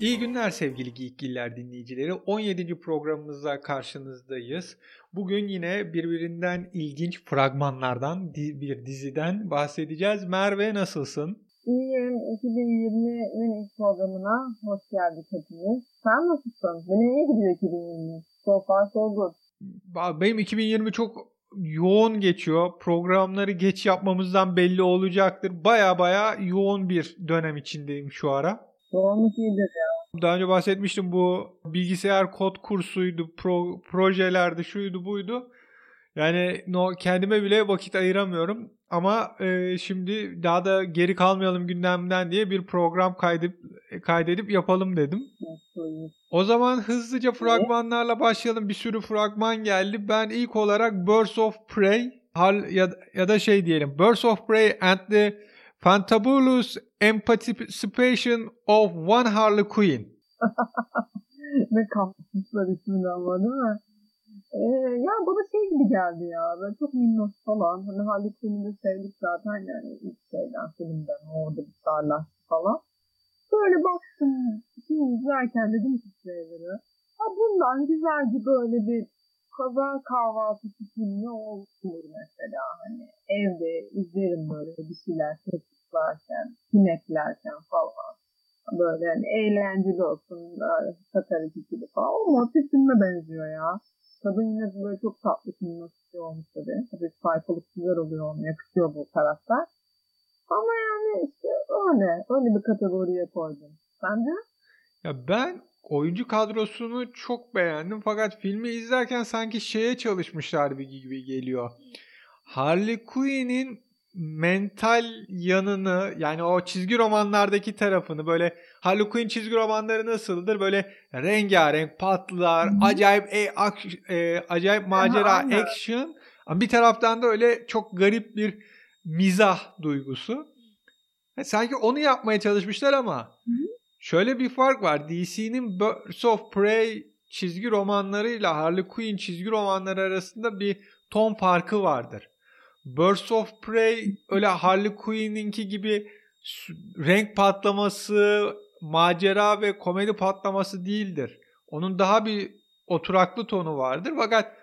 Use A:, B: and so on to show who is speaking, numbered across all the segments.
A: İyi günler sevgili Geekgiller dinleyicileri. 17. programımızda karşınızdayız. Bugün yine birbirinden ilginç fragmanlardan bir diziden bahsedeceğiz. Merve nasılsın?
B: İyiyim. 2020'nin ilk programına hoş geldik hepiniz. Sen nasılsın? Benim iyi gidiyor 2020. So far so good.
A: Benim 2020 çok yoğun geçiyor. Programları geç yapmamızdan belli olacaktır. Baya baya yoğun bir dönem içindeyim şu ara.
B: Yoğunluk iyidir ya.
A: Daha önce bahsetmiştim bu bilgisayar kod kursuydu, pro, projelerdi, şuydu buydu. Yani no, kendime bile vakit ayıramıyorum. Ama e, şimdi daha da geri kalmayalım gündemden diye bir program kaydedip, kaydedip yapalım dedim. O zaman hızlıca fragmanlarla başlayalım. Bir sürü fragman geldi. Ben ilk olarak Birds of Prey ya, ya da şey diyelim. Birds of Prey and the Fantabulous Emancipation of One Harley Quinn.
B: ne kapmışlar ismini ama değil mi? Ee, ya bana şey gibi geldi ya. Ben çok minnoş falan. Hani Harley Quinn'i de sevdik zaten yani ilk şeyden filmden orada bir starlaştı falan. Böyle baktım şimdi izlerken dedim ki şeyleri. Ha bundan güzelce böyle bir kaza kahvaltısı filmi olur mesela. Hani evde izlerim böyle bir şeyler çekiklerken, sineklerken falan. Böyle hani eğlenceli olsun, satar ikili falan. O muhabbet filme benziyor ya. Kadın yine böyle çok tatlı filmleri olmuş tabii. Tabii sayfalık güzel oluyor ona, yakışıyor bu karakter. Ama yani işte öyle, öyle bir kategoriye koydum. Sence?
A: Ya ben oyuncu kadrosunu çok beğendim fakat filmi izlerken sanki şeye çalışmışlar gibi geliyor. Harley Quinn'in mental yanını yani o çizgi romanlardaki tarafını böyle Harley Quinn çizgi romanları nasıldır? Böyle rengarenk patlar, acayip e, ak, e, acayip macera, Aha, action. Ama bir taraftan da öyle çok garip bir mizah duygusu. Sanki onu yapmaya çalışmışlar ama Hı-hı. Şöyle bir fark var. DC'nin Birds of Prey çizgi romanlarıyla Harley Quinn çizgi romanları arasında bir ton farkı vardır. Birds of Prey öyle Harley Quinn'inki gibi renk patlaması, macera ve komedi patlaması değildir. Onun daha bir oturaklı tonu vardır. Fakat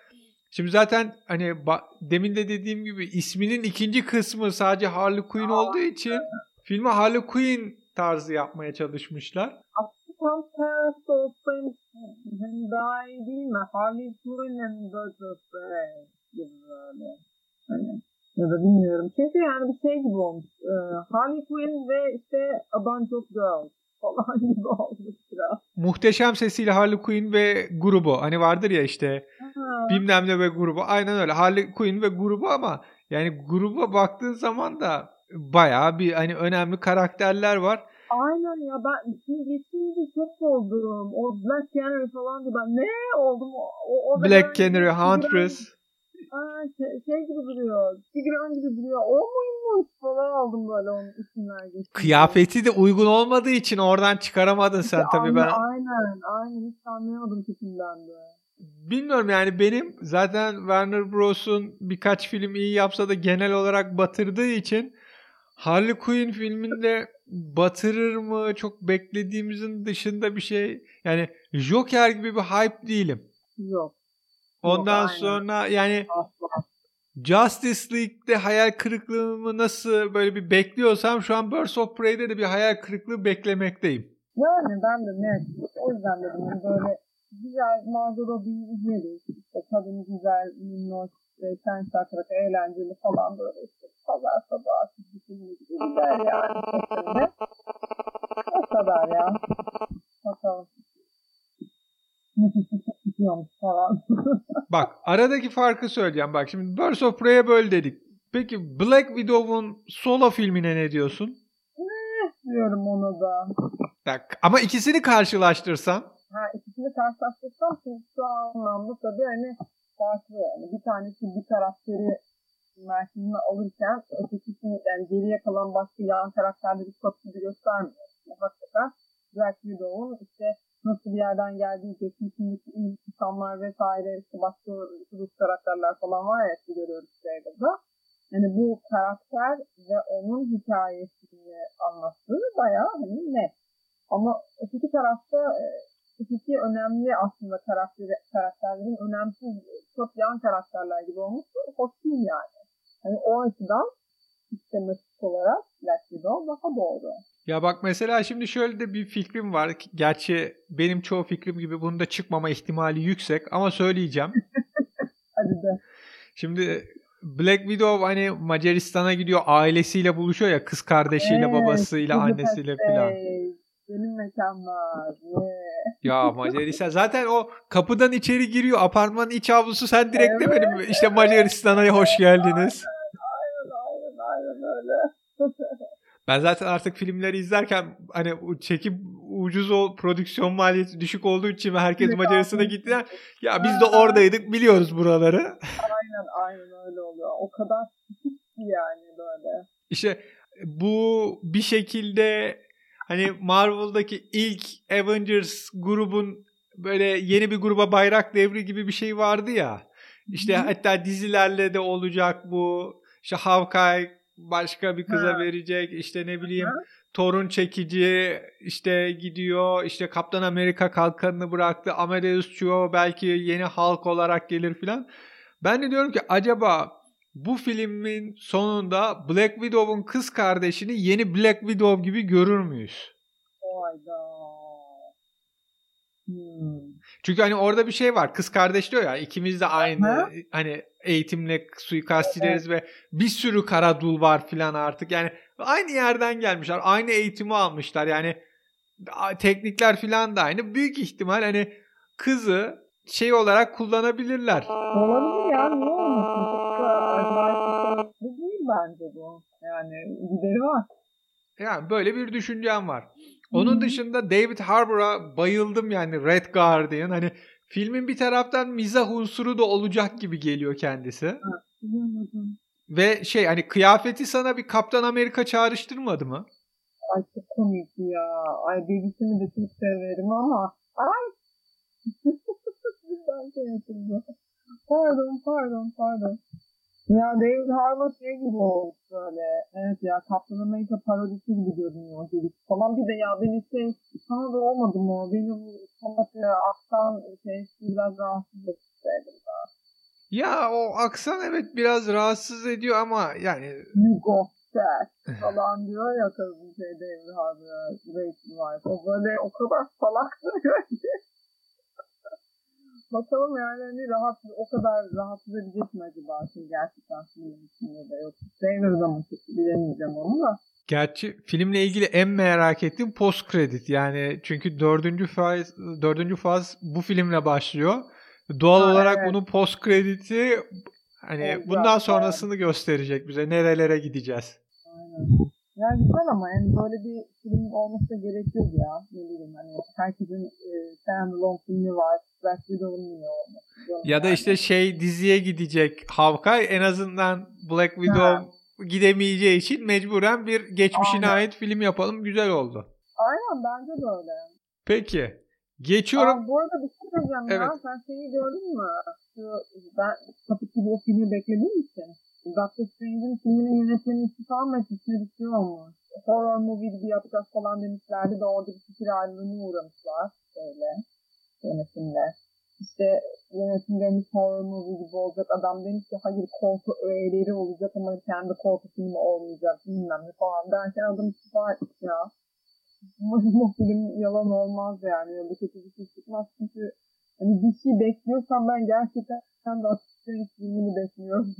A: şimdi zaten hani demin de dediğim gibi isminin ikinci kısmı sadece Harley Quinn olduğu için filmi Harley Quinn tarzı yapmaya çalışmışlar.
B: Aslında tam tersi olsaymış daha iyi değil mi? Harley Quinn and Birds gibi böyle. Hani ya da bilmiyorum. Çünkü yani bir şey gibi olmuş. Ee, Harley Quinn ve işte A Bunch of Girls falan gibi olmuş biraz.
A: Muhteşem sesiyle Harley Quinn ve grubu. Hani vardır ya işte Aha. bilmem ne ve grubu. Aynen öyle. Harley Quinn ve grubu ama yani gruba baktığın zaman da bayağı bir hani önemli karakterler var.
B: Aynen ya ben şimdi geçince çok oldum. O Black Canary falan ben ne oldum? O, o
A: Black Canary, Huntress.
B: Aa, şey, şey gibi duruyor. Tigran gibi duruyor. O muymuş falan aldım böyle onun isimler geçti.
A: Kıyafeti de uygun olmadığı için oradan çıkaramadın sen işte tabii ben.
B: Aynen aynen hiç anlayamadım tipinden de.
A: Bilmiyorum yani benim zaten Warner Bros'un birkaç film iyi yapsa da genel olarak batırdığı için Harley Quinn filminde batırır mı çok beklediğimizin dışında bir şey yani Joker gibi bir hype değilim.
B: Yok.
A: Ondan Yok, sonra yani Justice League'de hayal kırıklığımı nasıl böyle bir bekliyorsam şu an Birds of Prey'de de bir hayal kırıklığı beklemekteyim.
B: Yani ben de net. O yüzden dedim hani böyle güzel Margot Robbie'yi izleriz. İşte kadın güzel, minnoş, işte, sen şakrak, eğlenceli falan böyle işte pazar sabahı güzel yani. O kadar ya. Bakalım.
A: Bak aradaki farkı söyleyeceğim. Bak şimdi Birds of Prey'e böyle dedik. Peki Black Widow'un solo filmine ne diyorsun?
B: Ne diyorum ona da.
A: Bak, ama ikisini karşılaştırsan.
B: Ha ikisini karşılaştırsam şu anlamda tabii hani farklı. Yani bir tanesi bir karakteri merkezine alırken ötekisini yani geriye kalan başka yan karakterleri çok gibi göstermiyor. Hakikaten Black Widow'un işte nasıl bir yerden geldiği, geçmişindeki insanlar vesaire, işte başka Rus karakterler falan var ya görüyoruz şeyde de. Yani bu karakter ve onun hikayesini anlattığı bayağı hani net. Ama öteki tarafta e, iki önemli aslında karakteri, karakterlerin önemsiz çok yan karakterler gibi olmuş. Hoş değil yani. Hani o açıdan sistematik olarak Black Widow daha doğru.
A: Ya bak mesela şimdi şöyle de bir fikrim var. Gerçi benim çoğu fikrim gibi bunun da çıkmama ihtimali yüksek ama söyleyeceğim.
B: Hadi de.
A: Şimdi Black Widow hani Macaristan'a gidiyor ailesiyle buluşuyor ya kız kardeşiyle
B: Evet,
A: babasıyla annesiyle falan.
B: Benim mekan var.
A: Ya Macaristan zaten o kapıdan içeri giriyor apartmanın iç avlusu sen direkt
B: Evet.
A: demedin mi? İşte Macaristan'a hoş geldiniz. Ben zaten artık filmleri izlerken hani çekim ucuz o prodüksiyon maliyeti düşük olduğu için ve herkes
B: Evet,
A: Macaristan'a gittiler. Ya biz de oradaydık biliyoruz buraları.
B: aynen aynen öyle oluyor. O kadar küçük yani böyle.
A: İşte bu bir şekilde hani Marvel'daki ilk Avengers grubun böyle yeni bir gruba bayrak devri gibi bir şey vardı ya. İşte hatta dizilerle de olacak bu. İşte Hawkeye başka bir kıza
B: Ha.
A: verecek. İşte ne bileyim
B: Hı.
A: torun çekici işte gidiyor. İşte Kaptan Amerika kalkanını bıraktı. Amadeus Cho belki yeni Hulk olarak gelir filan. Ben de diyorum ki acaba bu filmin sonunda Black Widow'un kız kardeşini yeni Black Widow gibi görür müyüz?
B: Hayda. Hmm.
A: Çünkü hani orada bir şey var. Kız kardeş diyor ya ikimiz de aynı
B: Hı.
A: hani eğitimle suikastçileriz ve bir sürü kara dul var filan artık. Yani aynı yerden gelmişler. Aynı eğitimi almışlar. Yani teknikler filan da aynı. Büyük ihtimal hani kızı şey olarak kullanabilirler.
B: Olabilir ya. Niye olmasın? Değil bence bu. Yani gideri var.
A: Yani böyle bir düşüncem var. Onun dışında David Harbour'a bayıldım yani Red Guardian. Hani filmin bir taraftan mizah unsuru da olacak gibi geliyor kendisi.
B: Bilemedim.
A: Ve şey hani kıyafeti sana bir Kaptan Amerika çağrıştırmadı mı?
B: Ay çok komik ya. Ay bebisini de çok severim ama. Ay. ben şey. Pardon pardon pardon. Ya David Harbour şey gibi oldu böyle. Evet ya Captain America parodisi gibi görünüyor dedik falan. Bir de ya beni şey sana da olmadı mı? Beni bu sanat ya aksan şey biraz rahatsız etti.
A: Ya o aksan evet biraz rahatsız ediyor ama yani
B: You go falan diyor ya kadın şey David Harbour'a Rachel Weisz. O böyle o kadar salak ki. Bakalım yani hani rahatsız, o kadar rahatsız edecek mi acaba şey gerçekten filmin içinde de yok. Mı çıktı bilemeyeceğim onu da.
A: gerçi filmle ilgili en merak ettiğim post credit yani çünkü dördüncü faz, dördüncü faz bu filmle başlıyor. Doğal
B: Ha,
A: olarak
B: evet.
A: bunun post credit'i hani
B: Olacak,
A: bundan sonrasını gösterecek bize nerelere gideceğiz.
B: Aynen. Ya güzel ama yani böyle bir film olması da gerekiyor ya. Ne bileyim hani herkesin e, standalone filmi var. Black Widow'un niye olması?
A: Ya da
B: Yani.
A: işte şey diziye gidecek Hawkeye en azından Black Widow gidemeyeceği için mecburen bir geçmişine
B: Aynen.
A: ait film yapalım güzel oldu.
B: Aynen bence de öyle.
A: Peki geçiyorum.
B: Aa, bu arada bir şey ya.
A: Evet.
B: Sen şeyi gördün mü? Şu, ben sapık gibi o filmi beklediğim için. Doctor Strange'in filminin yönetmeni istifa mı etmiş ne bir şey olmuş. Horror movie gibi yapacağız falan demişlerdi de orada bir fikir ayrılığına uğramışlar. Böyle yönetimle. İşte yönetim demiş horror movie gibi olacak. Adam demiş ki hayır korku öğeleri olacak ama kendi korku filmi olmayacak bilmem ne falan derken adam istifa etmiş ya. Umarım film yalan olmaz yani. Öyle kötü bir şey çıkmaz çünkü hani bir şey bekliyorsam ben gerçekten de Strange filmini bekliyorum.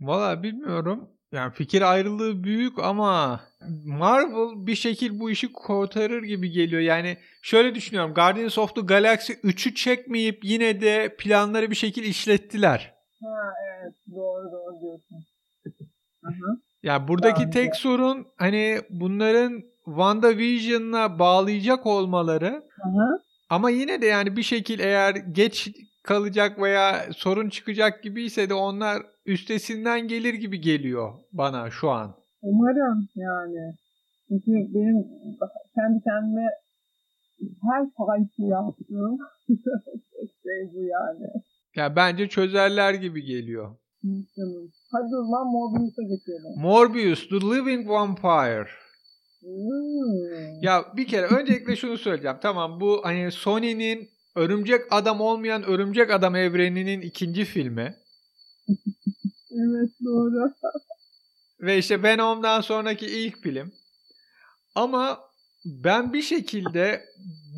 A: Valla bilmiyorum. Yani fikir ayrılığı büyük ama Marvel bir şekil bu işi kurtarır gibi geliyor. Yani şöyle düşünüyorum. Guardians of the Galaxy 3'ü çekmeyip yine de planları bir şekil işlettiler.
B: Ha evet doğru doğru diyorsun. Hı-hı.
A: Yani buradaki
B: Yani-
A: tek sorun hani bunların WandaVision'la bağlayacak olmaları
B: Hı-hı.
A: ama yine de yani bir şekil eğer geç kalacak veya sorun çıkacak gibiyse de onlar üstesinden gelir gibi geliyor bana şu an.
B: Umarım yani. Çünkü benim kendi kendime her fayda yaptığım şey bu yani.
A: Ya bence çözerler gibi geliyor.
B: Canım. Hadi o zaman Morbius'a geçelim.
A: Morbius, The Living Vampire.
B: Hmm.
A: Ya bir kere öncelikle şunu söyleyeceğim. Tamam bu hani Sony'nin Örümcek Adam olmayan Örümcek Adam evreninin ikinci filmi.
B: Evet doğru.
A: Ve işte Venom'dan sonraki ilk film. Ama ben bir şekilde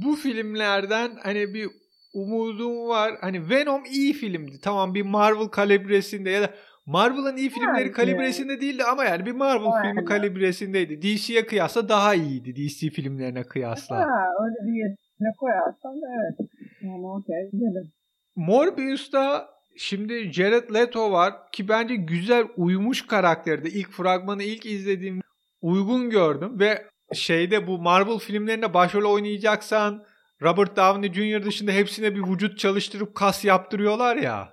A: bu filmlerden hani bir umudum var. Hani Venom iyi filmdi. Tamam bir Marvel kalibresinde ya da Marvel'ın iyi filmleri
B: Yani.
A: kalibresinde değildi ama yani bir Marvel
B: Aynen.
A: filmi kalibresindeydi. DC'ye kıyasla daha iyiydi. DC filmlerine kıyasla.
B: Ha, öyle bir yerine koyarsan evet. Yani okey gidelim.
A: Morbius'ta şimdi Jared Leto var ki bence güzel uyumuş karakterde. İlk fragmanı ilk izlediğim uygun gördüm ve şeyde bu Marvel filmlerinde başrol oynayacaksan Robert Downey Jr. dışında hepsine bir vücut çalıştırıp kas yaptırıyorlar ya.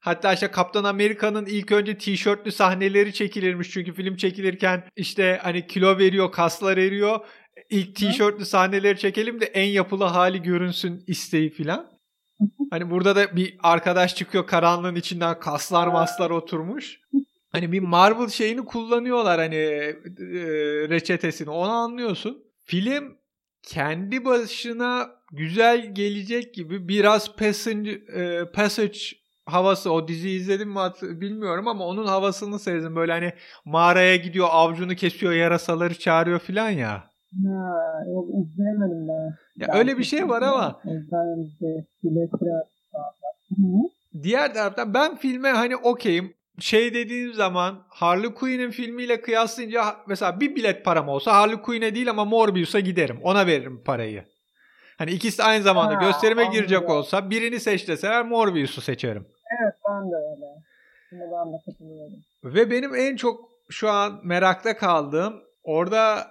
A: Hatta işte Kaptan Amerika'nın ilk önce tişörtlü sahneleri çekilirmiş çünkü film çekilirken işte hani kilo veriyor, kaslar eriyor. İlk tişörtlü sahneleri çekelim de en yapılı hali görünsün isteği filan. Hani burada da bir arkadaş çıkıyor karanlığın içinden kaslar maslar oturmuş. Hani bir Marvel şeyini kullanıyorlar hani e, reçetesini onu anlıyorsun. Film kendi başına güzel gelecek gibi biraz Passage, e, Passage havası o diziyi izledim mi bilmiyorum ama onun havasını sezdim. Böyle hani mağaraya gidiyor avcunu kesiyor yarasaları çağırıyor filan ya.
B: Ha, yok izlemedim ben.
A: Ya öyle bir şey var ama
B: Ben
A: diğer taraftan ben filme hani okeyim. Şey dediğim zaman Harley Quinn'in filmiyle kıyaslayınca mesela bir bilet param olsa Harley Quinn'e değil ama Morbius'a giderim. Ona veririm parayı. Hani ikisi de aynı zamanda
B: Ha,
A: gösterime girecek
B: anladım.
A: olsa birini seç deseler Morbius'u seçerim.
B: Evet ben de öyle. Şimdi ben de katılıyorum.
A: Ve benim en çok şu an merakta kaldığım orada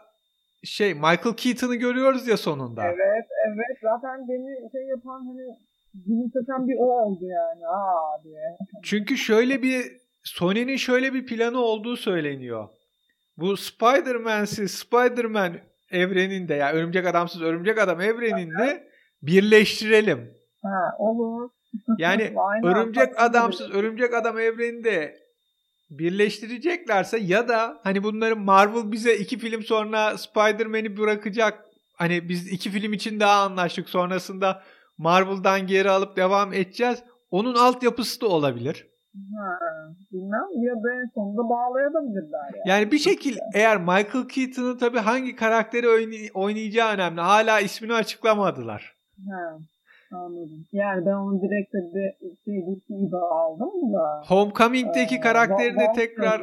A: şey Michael Keaton'ı görüyoruz ya sonunda.
B: Evet evet zaten beni şey yapan hani gülümseten bir o oldu yani. Aa diye.
A: Çünkü şöyle bir Sony'nin şöyle bir planı olduğu söyleniyor. Bu Spider-Man'siz Spider-Man evreninde ya Örümcek Adamsız Örümcek Adam evreninde birleştirelim.
B: Ha olur.
A: Yani Örümcek. Adamsız Örümcek Adam evreninde birleştireceklerse ya da hani bunları Marvel bize iki film sonra Spider-Man'i bırakacak. Hani biz iki film için daha anlaştık. Sonrasında Marvel'dan geri alıp devam edeceğiz. Onun altyapısı da olabilir.
B: Ha, bilmem ya da en sonunda bağlayabilirler yani.
A: Yani bir şekil eğer Michael Keaton'ın tabii hangi karakteri oynay- oynayacağı önemli. Hala ismini açıklamadılar.
B: Ha, anladım. Yani ben onu direkt de şey gibi aldım da.
A: Homecoming'deki
B: Ee,
A: karakterini
B: Wa-
A: tekrar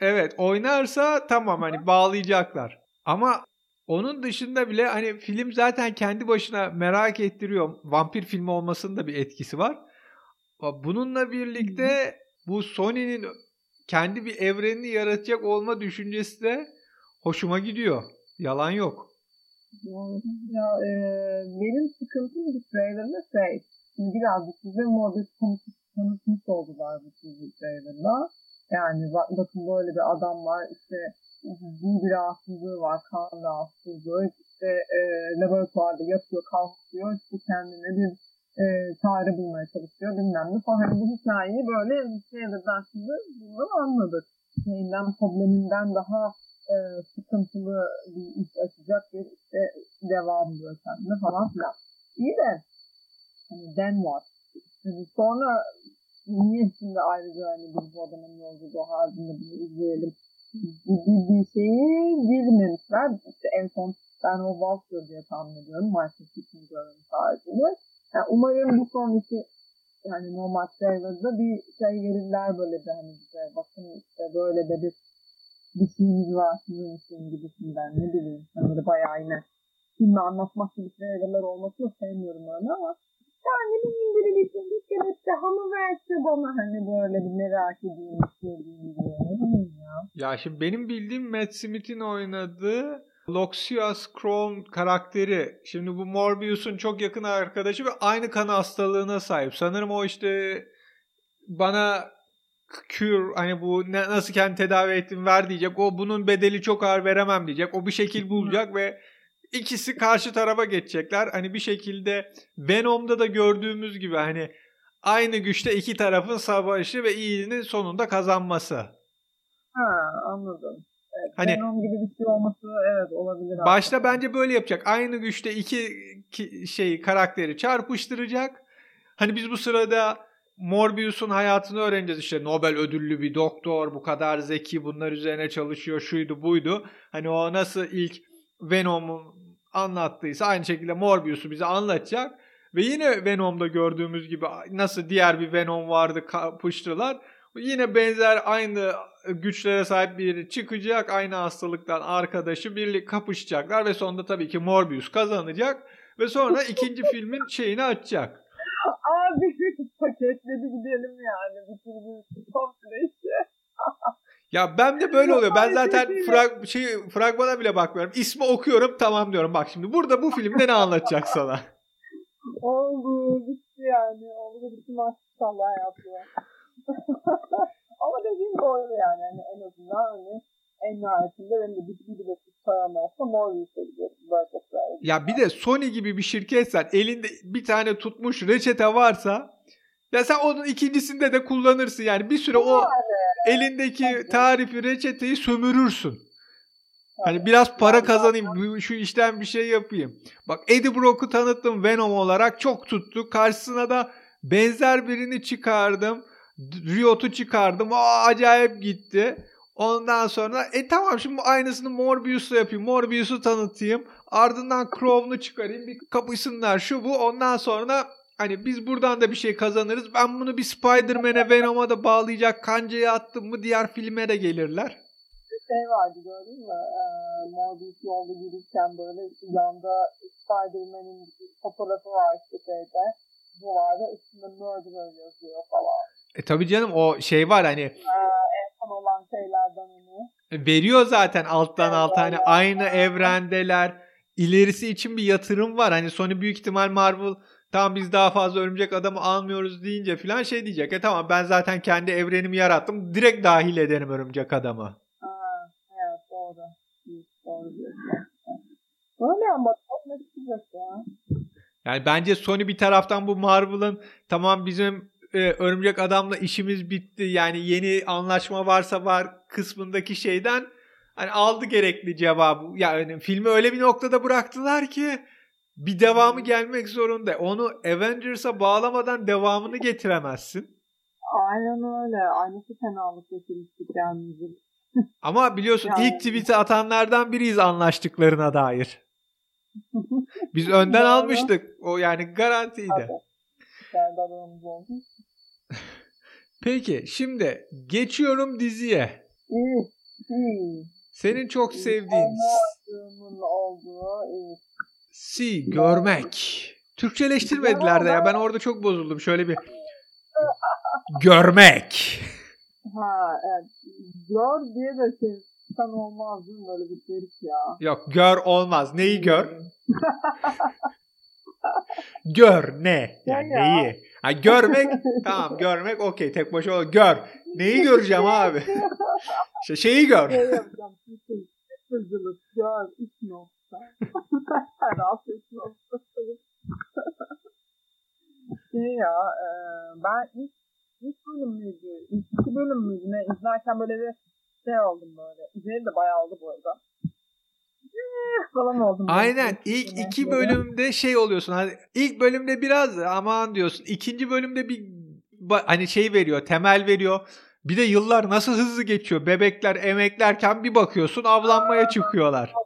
A: evet oynarsa tamam hani bağlayacaklar. Ama onun dışında bile hani film zaten kendi başına merak ettiriyor. Vampir filmi olmasının da bir etkisi var. Bununla birlikte bu Sony'nin kendi bir evrenini yaratacak olma düşüncesi de hoşuma gidiyor. Yalan yok.
B: Ya e, benim sıkıntım bir trailer'da şey. Şimdi birazcık bize Morbius tanıtmış, tanıtmış oldular bu dizi trailer'da. Yani bak, bakın böyle bir adam var işte ciddi bir rahatsızlığı var, kan rahatsızlığı. İşte e, laboratuvarda yatıyor, kalkıyor, işte kendine bir e, çare bulmaya çalışıyor bilmem ne falan. Hani bu hikayeyi böyle trailer'dan şimdi bunları anladık. Şeyinden, probleminden daha e, sıkıntılı bir iş açacak bir işte devam ediyor kendine falan filan. İyi de hani den var. Hani sonra niye şimdi ayrıca hani biz bu adamın yolculuğu halinde bunu izleyelim bir, bir, bir şeyi girmemişler. İşte en son ben o Walker diye tahmin ediyorum. Michael Keaton görmüş haricinde. Yani umarım bu sonraki yani normal trailer'da bir şey verirler böyle de hani bize bakın işte böyle de bir bir şeyimiz var sizin için gibisinden ne bileyim. Hani böyle bayağı yine filmi anlatmak gibi trailerlar olmasını sevmiyorum öyle ama yani bir bileyim bir bir kere daha mı verse bana hani böyle bir merak edeyim istediğim diye ne bileyim ya.
A: Ya şimdi benim bildiğim Matt Smith'in oynadığı Loxias Crown karakteri. Şimdi bu Morbius'un çok yakın arkadaşı ve aynı kan hastalığına sahip. Sanırım o işte bana cure hani bu ne, nasıl kendi tedavi ettim ver diyecek. O bunun bedeli çok ağır veremem diyecek. O bir şekil bulacak ve ikisi karşı tarafa geçecekler. Hani bir şekilde Venom'da da gördüğümüz gibi hani aynı güçte iki tarafın savaşı ve iyiliğinin sonunda kazanması.
B: Ha anladım. Evet
A: Hani
B: Venom gibi bir şey olması evet olabilir.
A: Başta aslında. bence böyle yapacak. Aynı güçte iki şey karakteri çarpıştıracak. Hani biz bu sırada Morbius'un hayatını öğreneceğiz işte Nobel ödüllü bir doktor bu kadar zeki bunlar üzerine çalışıyor şuydu buydu. Hani o nasıl ilk Venom'u anlattıysa aynı şekilde Morbius'u bize anlatacak. Ve yine Venom'da gördüğümüz gibi nasıl diğer bir Venom vardı kapıştılar. Yine benzer aynı güçlere sahip biri çıkacak. Aynı hastalıktan arkadaşı birlik kapışacaklar ve sonunda tabii ki Morbius kazanacak. Ve sonra ikinci filmin şeyini açacak.
B: Abi paketledi gidelim yani. Bitirdi komple işi.
A: Ya ben de böyle oluyor. Ben zaten frag şey fragmana bile bakmıyorum. İsmi okuyorum tamam diyorum. Bak şimdi burada bu filmde ne anlatacak sana?
B: Oldu bitti yani. Oldu bitti maşallah yapıyor. Ama dediğim doğru yani. yani en azından hani en nihayetinde benim de bir biletsiz param olsa Morbius'a.
A: Ya bir de Sony gibi bir şirketsen elinde bir tane tutmuş reçete varsa ya sen onun ikincisinde de kullanırsın yani bir süre o elindeki tarifi reçeteyi sömürürsün. Hani biraz para kazanayım, şu işten bir şey yapayım. Bak Eddie Brock'u tanıttım Venom olarak çok tuttu. Karşısına da benzer birini çıkardım. Riot'u çıkardım. O acayip gitti. Ondan sonra e tamam şimdi aynısını Morbius'la yapayım. Morbius'u tanıtayım. Ardından Crow'unu çıkarayım. Bir kapışsınlar şu bu. Ondan sonra hani biz buradan da bir şey kazanırız. Ben bunu bir Spider-Man'e Venom'a da bağlayacak kancayı attım mı diğer filme de gelirler.
B: Bir şey vardı gördün mü? Ee, Morbius yolda yürürken böyle yanda Spider-Man'in fotoğrafı var işte şeyde. Bu vardı üstünde murderer yazıyor falan.
A: E tabii canım o şey var hani.
B: Ee, son olan şeylerden onu.
A: E, veriyor zaten alttan evet, alta hani aynı evrendeler. İlerisi için bir yatırım var. Hani Sony büyük ihtimal Marvel tamam biz daha fazla örümcek adamı almıyoruz deyince falan şey diyecek. E tamam ben zaten kendi evrenimi yarattım. Direkt dahil ederim örümcek adamı.
B: Ha, evet doğru. Doğru Öyle ama çok ne ya.
A: Yani bence Sony bir taraftan bu Marvel'ın tamam bizim e, örümcek adamla işimiz bitti. Yani yeni anlaşma varsa var kısmındaki şeyden hani aldı gerekli cevabı. Yani filmi öyle bir noktada bıraktılar ki bir devamı gelmek zorunda. Onu Avengers'a bağlamadan devamını getiremezsin.
B: Aynen öyle. Aynısı fenalık getirmiştik yani.
A: Ama biliyorsun yani... ilk tweet'i atanlardan biriyiz anlaştıklarına dair. Biz önden almıştık. O yani garantiydi. Peki şimdi geçiyorum diziye. Senin çok sevdiğin Si görmek. Türkçeleştirmediler de ya ben orada çok bozuldum. Şöyle bir görmek.
B: Ha evet. Gör diye de şey sen olmaz değil mi? Böyle bir garip ya.
A: Yok gör olmaz. Neyi gör? gör ne? Yani ya. neyi? Ha, görmek tamam görmek okey tek başına gör. Neyi göreceğim abi? işte şeyi gör. Şey.
B: Hızlılık gör. Üç nokta. Rahat üç nokta. şey ya e, ben ilk ilk bölüm müydü? İlk iki bölüm müydü ne? İzlerken böyle bir şey oldum böyle. İzleyeli de bayağı oldu bu arada falan oldum.
A: Aynen. İlk yani. iki bölümde şey oluyorsun. Hani ilk bölümde biraz aman diyorsun. İkinci bölümde bir hani şey veriyor, temel veriyor. Bir de yıllar nasıl hızlı geçiyor. Bebekler emeklerken bir bakıyorsun avlanmaya çıkıyorlar.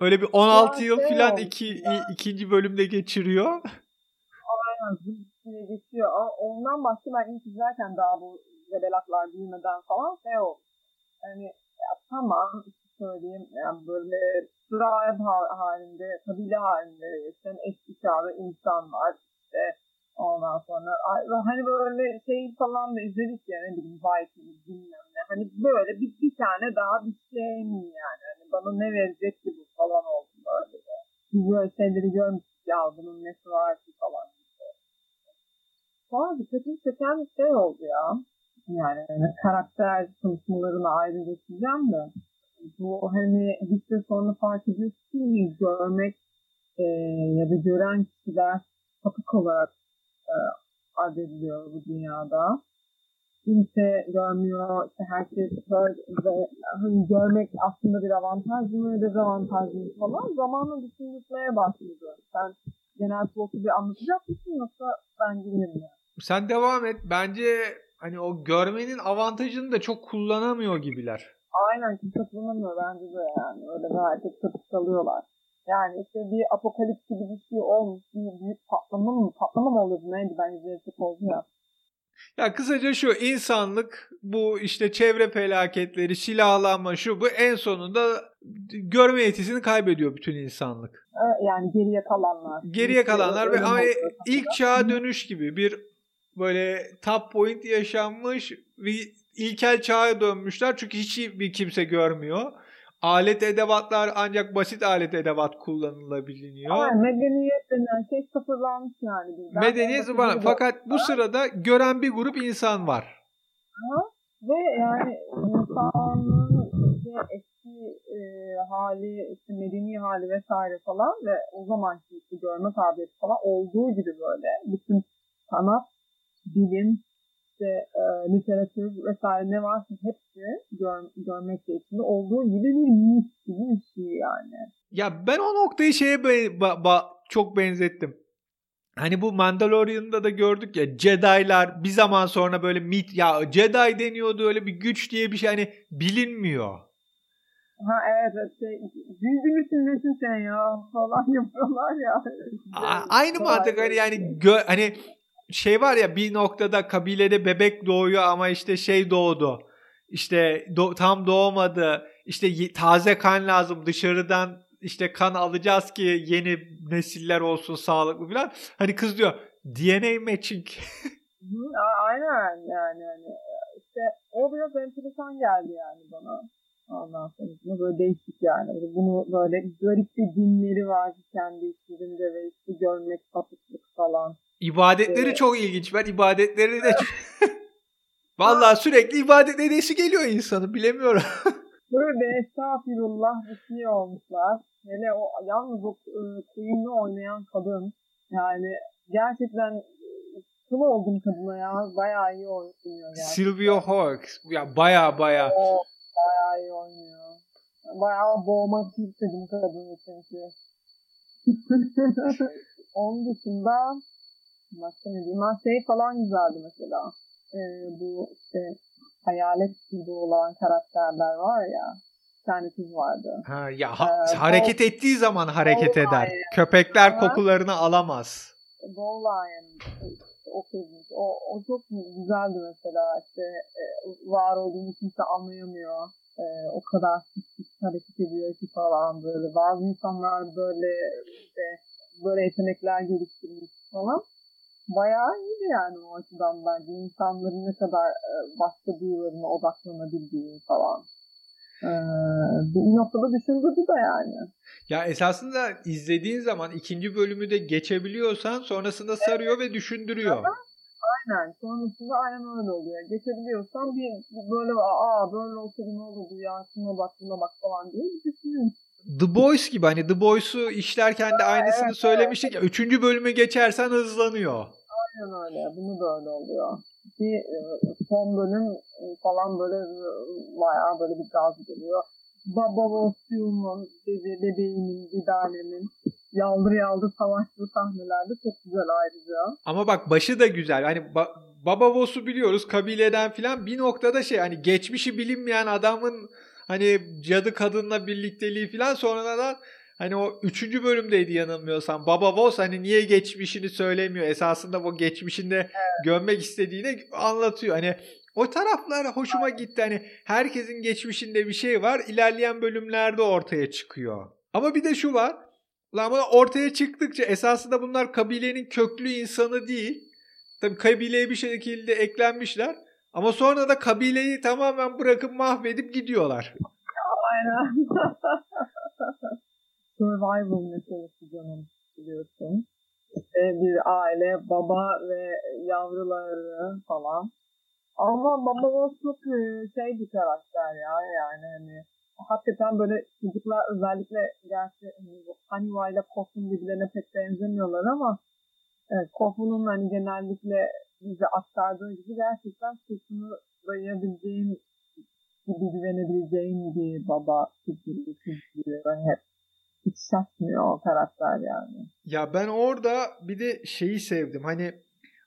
A: Öyle bir 16 yıl şey falan iki, ikinci bölümde geçiriyor.
B: Aynen geçiyor. Ondan başka ben ilk izlerken daha bu rebelaklar büyümeden falan şey oldu. Hani ya tamam söyleyeyim yani böyle tribe halinde, kabile halinde yaşayan eski çağda insanlar işte ondan sonra hani böyle şey falan da izledik ya ne bileyim Vikings bilmem ne hani böyle bir, bir tane daha bir şey mi yani hani bana ne verecek ki bu falan oldu böyle de. Böyle şeyleri görmüştük ya bunun nesi var ki falan. Sonra dikkatimi çeken bir şey oldu ya. Yani, yani karakter çalışmalarını ayrı geçeceğim de bu hani bir süre sonra fark ki görmek e, ya da gören kişiler sapık olarak e, adediliyor bu dünyada. kimse görmüyor. İşte herkes ve hani görmek aslında bir avantaj mı, dezavantaj mı falan zamanla düşünülmeye başladı. Sen genel plotu bir anlatacak mısın yoksa ben gireyim mi?
A: Sen devam et. Bence hani o görmenin avantajını da çok kullanamıyor gibiler.
B: Aynen kimse kullanamıyor bence de yani. Öyle gayet tıpkı kalıyorlar. Yani işte bir apokalips gibi bir şey olmuş. Bir büyük patlama mı? Patlama mı oluyordu neydi? Ben izleyecek oldu ya.
A: Ya kısaca şu insanlık bu işte çevre felaketleri, silahlanma şu bu en sonunda görme yetisini kaybediyor bütün insanlık.
B: Yani geriye kalanlar.
A: Geriye kalanlar ve ama ilk çağa dönüş gibi bir böyle top point yaşanmış bir ilkel çağa dönmüşler çünkü hiç bir kimse görmüyor. Alet edevatlar ancak basit alet edevat kullanılabiliyor.
B: Aynen medeniyet denen şey sıfırlanmış yani.
A: Bizden. Medeniyet var fakat bu sırada gören bir grup insan var.
B: Ha? Ve yani insanın işte eski e, hali, işte medeni hali vesaire falan ve o zamanki işte görme kabiliyeti falan olduğu gibi böyle bütün sanat, bilim, işte e, literatür vesaire ne varsa hepsi gör, görmekle içinde olduğu gibi bir mit gibi bir şey yani.
A: Ya ben o noktayı şeye be, ba, ba, çok benzettim. Hani bu Mandalorian'da da gördük ya Jedi'lar bir zaman sonra böyle mit ya Jedi deniyordu öyle bir güç diye bir şey hani bilinmiyor.
B: Ha evet şey, müsün nesin sen ya falan yapıyorlar ya.
A: A- aynı mantık hani yani gö- hani şey var ya bir noktada kabilede bebek doğuyor ama işte şey doğdu. İşte do- tam doğmadı. İşte taze kan lazım dışarıdan işte kan alacağız ki yeni nesiller olsun sağlıklı falan. Hani kız diyor DNA matching.
B: Aynen yani yani işte o biraz enteresan geldi yani bana. Ondan sonra böyle değişik yani. Bunu böyle garip bir dinleri var kendi içlerinde ve işte görmek, sapıklık falan.
A: İbadetleri evet. çok ilginç. Ben ibadetleri de Vallahi sürekli ibadet edesi geliyor insanı bilemiyorum.
B: Böyle estağfirullah bir şey olmuşlar. Hele o yalnız o Queen'i oynayan kadın yani gerçekten kıl oldum kadına ya. Bayağı iyi oynuyor gerçekten.
A: Sylvia Hawks. Ya bayağı bayağı.
B: O bayağı iyi oynuyor. Bayağı boğmak istedim kadını çünkü. Onun dışında Başka ne diyeyim? Şey falan güzeldi mesela. Ee, bu işte hayalet gibi olan karakterler var ya. Bir tane kız vardı.
A: Ha, ya ha, ee, hareket Bol, ettiği zaman hareket Bol eder. Lion. Köpekler kokularını alamaz.
B: Bol Lion. O kızmış. O, o çok güzeldi mesela. İşte e, var olduğunu kimse anlayamıyor. E, o kadar hareket ediyor ki falan böyle. Bazı insanlar böyle işte böyle yetenekler geliştirmiş falan bayağı iyiydi yani o açıdan bence. İnsanların ne kadar e, başka duyularına odaklanabildiği falan. Ee, bir noktada düşündürdü da yani.
A: Ya esasında izlediğin zaman ikinci bölümü de geçebiliyorsan sonrasında sarıyor evet. ve düşündürüyor. Ama
B: aynen. Sonrasında aynen öyle oluyor. Geçebiliyorsan bir, bir böyle aa böyle olsaydı ne olurdu ya şuna bak buna bak falan diye bir düşünüyorsun.
A: The Boys gibi hani The Boys'u işlerken de aynısını evet, söylemiştik evet. Üçüncü bölümü geçersen hızlanıyor.
B: Aynen öyle. Bunu da öyle oluyor. Bir e, son bölüm e, falan böyle e, bayağı böyle bir gaz geliyor. Baba Vosyum'un, bebeğimin, Vidale'min yaldır yaldır savaştığı sahnelerde çok güzel ayrıca.
A: Ama bak başı da güzel. Hani ba- Baba Vos'u biliyoruz kabileden filan bir noktada şey hani geçmişi bilinmeyen adamın hani cadı kadınla birlikteliği filan sonradan Hani o üçüncü bölümdeydi yanılmıyorsam. Baba Voss hani niye geçmişini söylemiyor. Esasında bu geçmişinde evet. gömmek istediğini anlatıyor. Hani o taraflar hoşuma gitti. Hani herkesin geçmişinde bir şey var. İlerleyen bölümlerde ortaya çıkıyor. Ama bir de şu var. Buna ortaya çıktıkça esasında bunlar kabilenin köklü insanı değil. Tabi kabileye bir şekilde eklenmişler. Ama sonra da kabileyi tamamen bırakıp mahvedip gidiyorlar.
B: Aynen. survival meselesi canım biliyorsun. İşte bir aile, baba ve yavruları falan. Ama baba çok e, şey bir karakter ya yani hani hakikaten böyle çocuklar özellikle gerçi hani Haniva ile Kofun birbirlerine pek benzemiyorlar ama evet, Kofun'un hani genellikle bize aktardığı gibi gerçekten sırtını dayayabileceğin gibi güvenebileceğin bir baba figürü çiziyor hep. Hiç şaşmıyor o karakter yani.
A: Ya ben orada bir de şeyi sevdim. Hani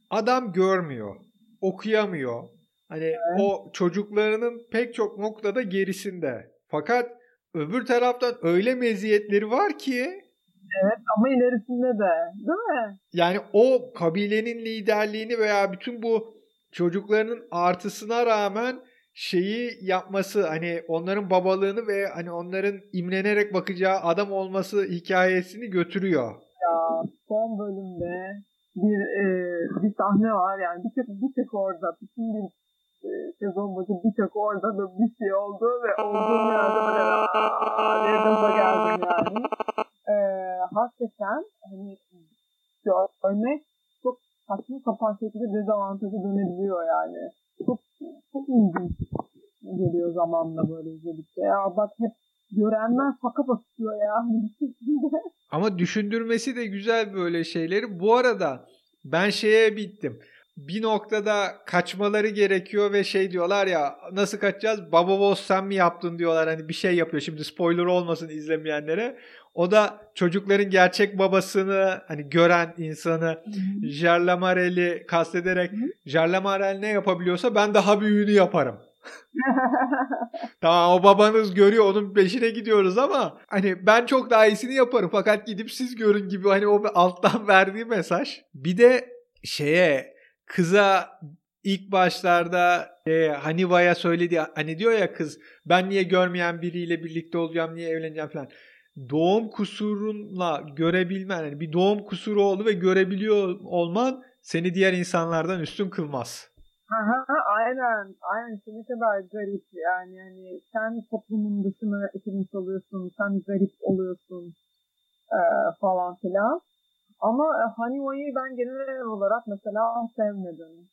A: adam görmüyor, okuyamıyor. Hani evet. o çocuklarının pek çok noktada gerisinde. Fakat öbür taraftan öyle meziyetleri var ki
B: Evet ama ilerisinde de değil mi?
A: Yani o kabilenin liderliğini veya bütün bu çocuklarının artısına rağmen şeyi yapması hani onların babalığını ve hani onların imlenerek bakacağı adam olması hikayesini götürüyor.
B: Ya son bölümde bir e, bir sahne var yani bir tek bir tek orada bütün bir sezon boyunca bir tek orada da bir şey oldu ve olduğum yerde böyle aaa geldim yani e, hakikaten hani görmek çok saçma sapan şekilde dezavantajı dönebiliyor yani. Çok çok ilginç geliyor zamanla böyle izledikçe. Ya bak hep görenler faka basıyor ya.
A: Ama düşündürmesi de güzel böyle şeyleri. Bu arada ben şeye bittim bir noktada kaçmaları gerekiyor ve şey diyorlar ya nasıl kaçacağız? Baba Boss sen mi yaptın diyorlar hani bir şey yapıyor. Şimdi spoiler olmasın izlemeyenlere. O da çocukların gerçek babasını hani gören insanı Jarlamarel'i kastederek Jarlamarel ne yapabiliyorsa ben daha büyüğünü yaparım. tamam o babanız görüyor onun peşine gidiyoruz ama hani ben çok daha iyisini yaparım fakat gidip siz görün gibi hani o alttan verdiği mesaj. Bir de şeye kıza ilk başlarda e, Haniva'ya söyledi hani diyor ya kız ben niye görmeyen biriyle birlikte olacağım niye evleneceğim falan. Doğum kusurunla görebilmen yani bir doğum kusuru oldu ve görebiliyor olman seni diğer insanlardan üstün kılmaz.
B: Aha, aynen. Aynen. İşte ne kadar garip yani. yani sen toplumun dışına itilmiş oluyorsun. Sen garip oluyorsun e, falan filan. Ama e, Haniva'yı ben genel olarak mesela sevmedim.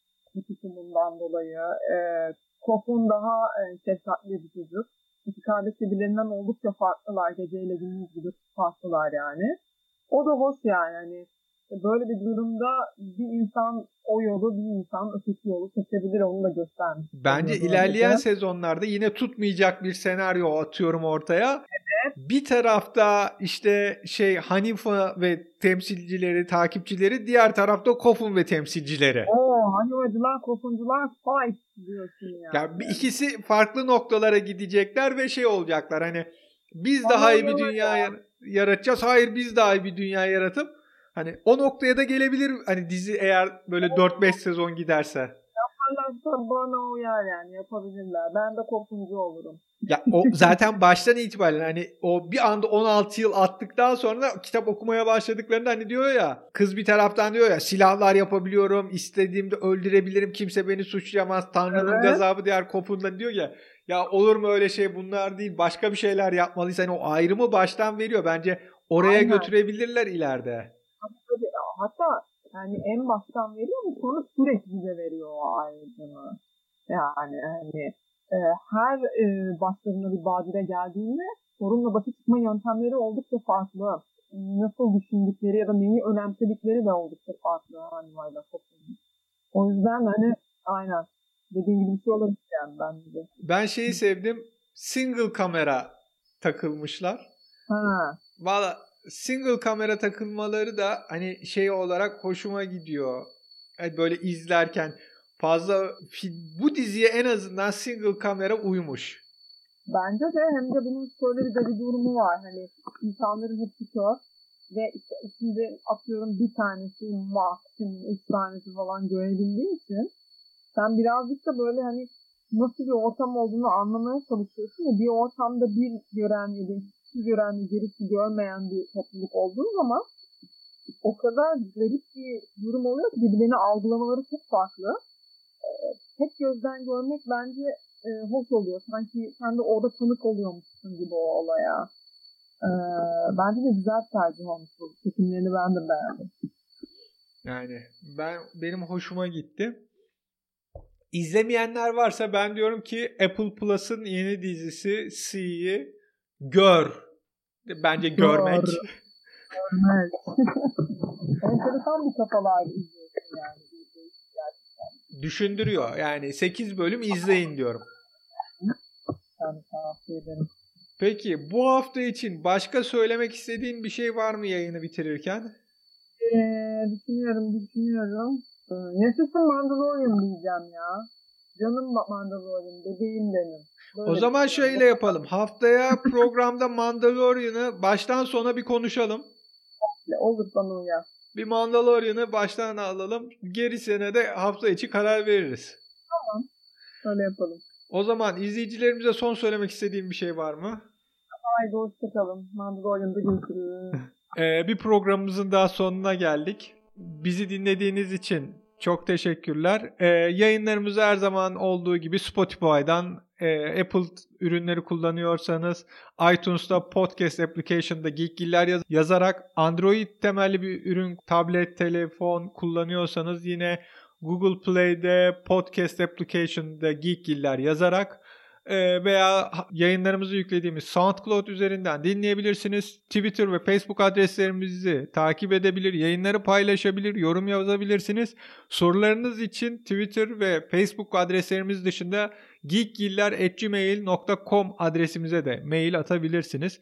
B: Tutumundan dolayı. E, Kof'un daha e, şefkatli bir çocuk. İki kardeş birbirlerinden oldukça farklılar. Geceyle gündüz gibi farklılar yani. O da hoş yani. Hani böyle bir durumda bir insan o yolu bir insan öteki yolu seçebilir onu da göstermiş.
A: Bence ilerleyen sezonlarda yine tutmayacak bir senaryo atıyorum ortaya. Bir tarafta işte şey Hanifa ve temsilcileri, takipçileri, diğer tarafta Kofun ve temsilcileri.
B: Oo, Hanifacılar, Kofuncular fight diyorsun yani.
A: yani ikisi farklı noktalara gidecekler ve şey olacaklar hani biz daha iyi bir dünya yaratacağız. Hayır biz daha iyi bir dünya yaratıp Hani o noktaya da gelebilir hani dizi eğer böyle 4-5 sezon giderse.
B: Yaparlarsa bana uyar yani yapabilirler. Ben de kopuncu olurum.
A: Ya o zaten baştan itibaren hani o bir anda 16 yıl attıktan sonra kitap okumaya başladıklarında hani diyor ya kız bir taraftan diyor ya silahlar yapabiliyorum istediğimde öldürebilirim kimse beni suçlayamaz Tanrı'nın evet. gazabı diğer kopundan diyor ya ya olur mu öyle şey bunlar değil başka bir şeyler yapmalıyız hani o ayrımı baştan veriyor bence oraya Aynen. götürebilirler ileride.
B: Hatta yani en baştan veriyor mu sonra sürekli bize veriyor o ayrıcını. Yani hani e, her e, başlarına bir badire geldiğinde sorunla başa çıkma yöntemleri oldukça farklı. Nasıl düşündükleri ya da neyi önemsedikleri de oldukça farklı animayla toplumun. O yüzden hani aynen dediğim gibi bir şey olabilir yani bence.
A: Ben şeyi sevdim. Single kamera takılmışlar.
B: Ha.
A: Valla single kamera takılmaları da hani şey olarak hoşuma gidiyor. Yani böyle izlerken fazla bu diziye en azından single kamera uymuş.
B: Bence de hem de bunun şöyle bir de bir durumu var. Hani insanların hepsi kör ve işte içinde atıyorum bir tanesi maksimum üç tanesi falan görebildiği için sen birazcık da böyle hani nasıl bir ortam olduğunu anlamaya çalışıyorsun ve bir ortamda bir gören ya da gören, gerisi görmeyen bir topluluk olduğu zaman o kadar garip bir durum oluyor ki birbirlerini algılamaları çok farklı. Ee, tek gözden görmek bence e, hoş oluyor. Sanki sen de orada tanık oluyormuşsun gibi o olaya. Ee, bence de güzel bir tercih olmuş bu. Çekimlerini ben de beğendim.
A: Yani ben benim hoşuma gitti. İzlemeyenler varsa ben diyorum ki Apple Plus'ın yeni dizisi C'yi gör. Bence görmek.
B: Görmek. Enteresan bir kafalar izliyorsun yani.
A: düşündürüyor. Yani 8 bölüm izleyin diyorum.
B: Ben tavsiye ederim.
A: Peki bu hafta için başka söylemek istediğin bir şey var mı yayını bitirirken?
B: Ee, düşünüyorum, düşünüyorum. Ee, yaşasın Mandalorian diyeceğim ya. Canım Mandalorian, bebeğim benim.
A: Böyle o zaman şöyle yapalım. Haftaya programda Mandalorian'ı baştan sona bir konuşalım.
B: Olur bana uyar.
A: Bir Mandalorian'ı baştan alalım. Gerisine de hafta içi karar veririz.
B: Tamam. Öyle yapalım.
A: O zaman izleyicilerimize son söylemek istediğim bir şey var mı?
B: Haydi hoşçakalın. Mandalorian'da görüşürüz.
A: ee, bir programımızın daha sonuna geldik. Bizi dinlediğiniz için çok teşekkürler. Ee, yayınlarımızı her zaman olduğu gibi Spotify'dan, e, Apple ürünleri kullanıyorsanız iTunes'ta podcast application'da Geekgiller yaz- yazarak Android temelli bir ürün, tablet, telefon kullanıyorsanız yine Google Play'de podcast application'da Geekgiller yazarak e, veya yayınlarımızı yüklediğimiz SoundCloud üzerinden dinleyebilirsiniz. Twitter ve Facebook adreslerimizi takip edebilir, yayınları paylaşabilir, yorum yazabilirsiniz. Sorularınız için Twitter ve Facebook adreslerimiz dışında geekgiller.gmail.com adresimize de mail atabilirsiniz.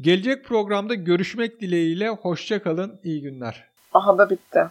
A: Gelecek programda görüşmek dileğiyle hoşçakalın, iyi günler.
B: Aha da bitti.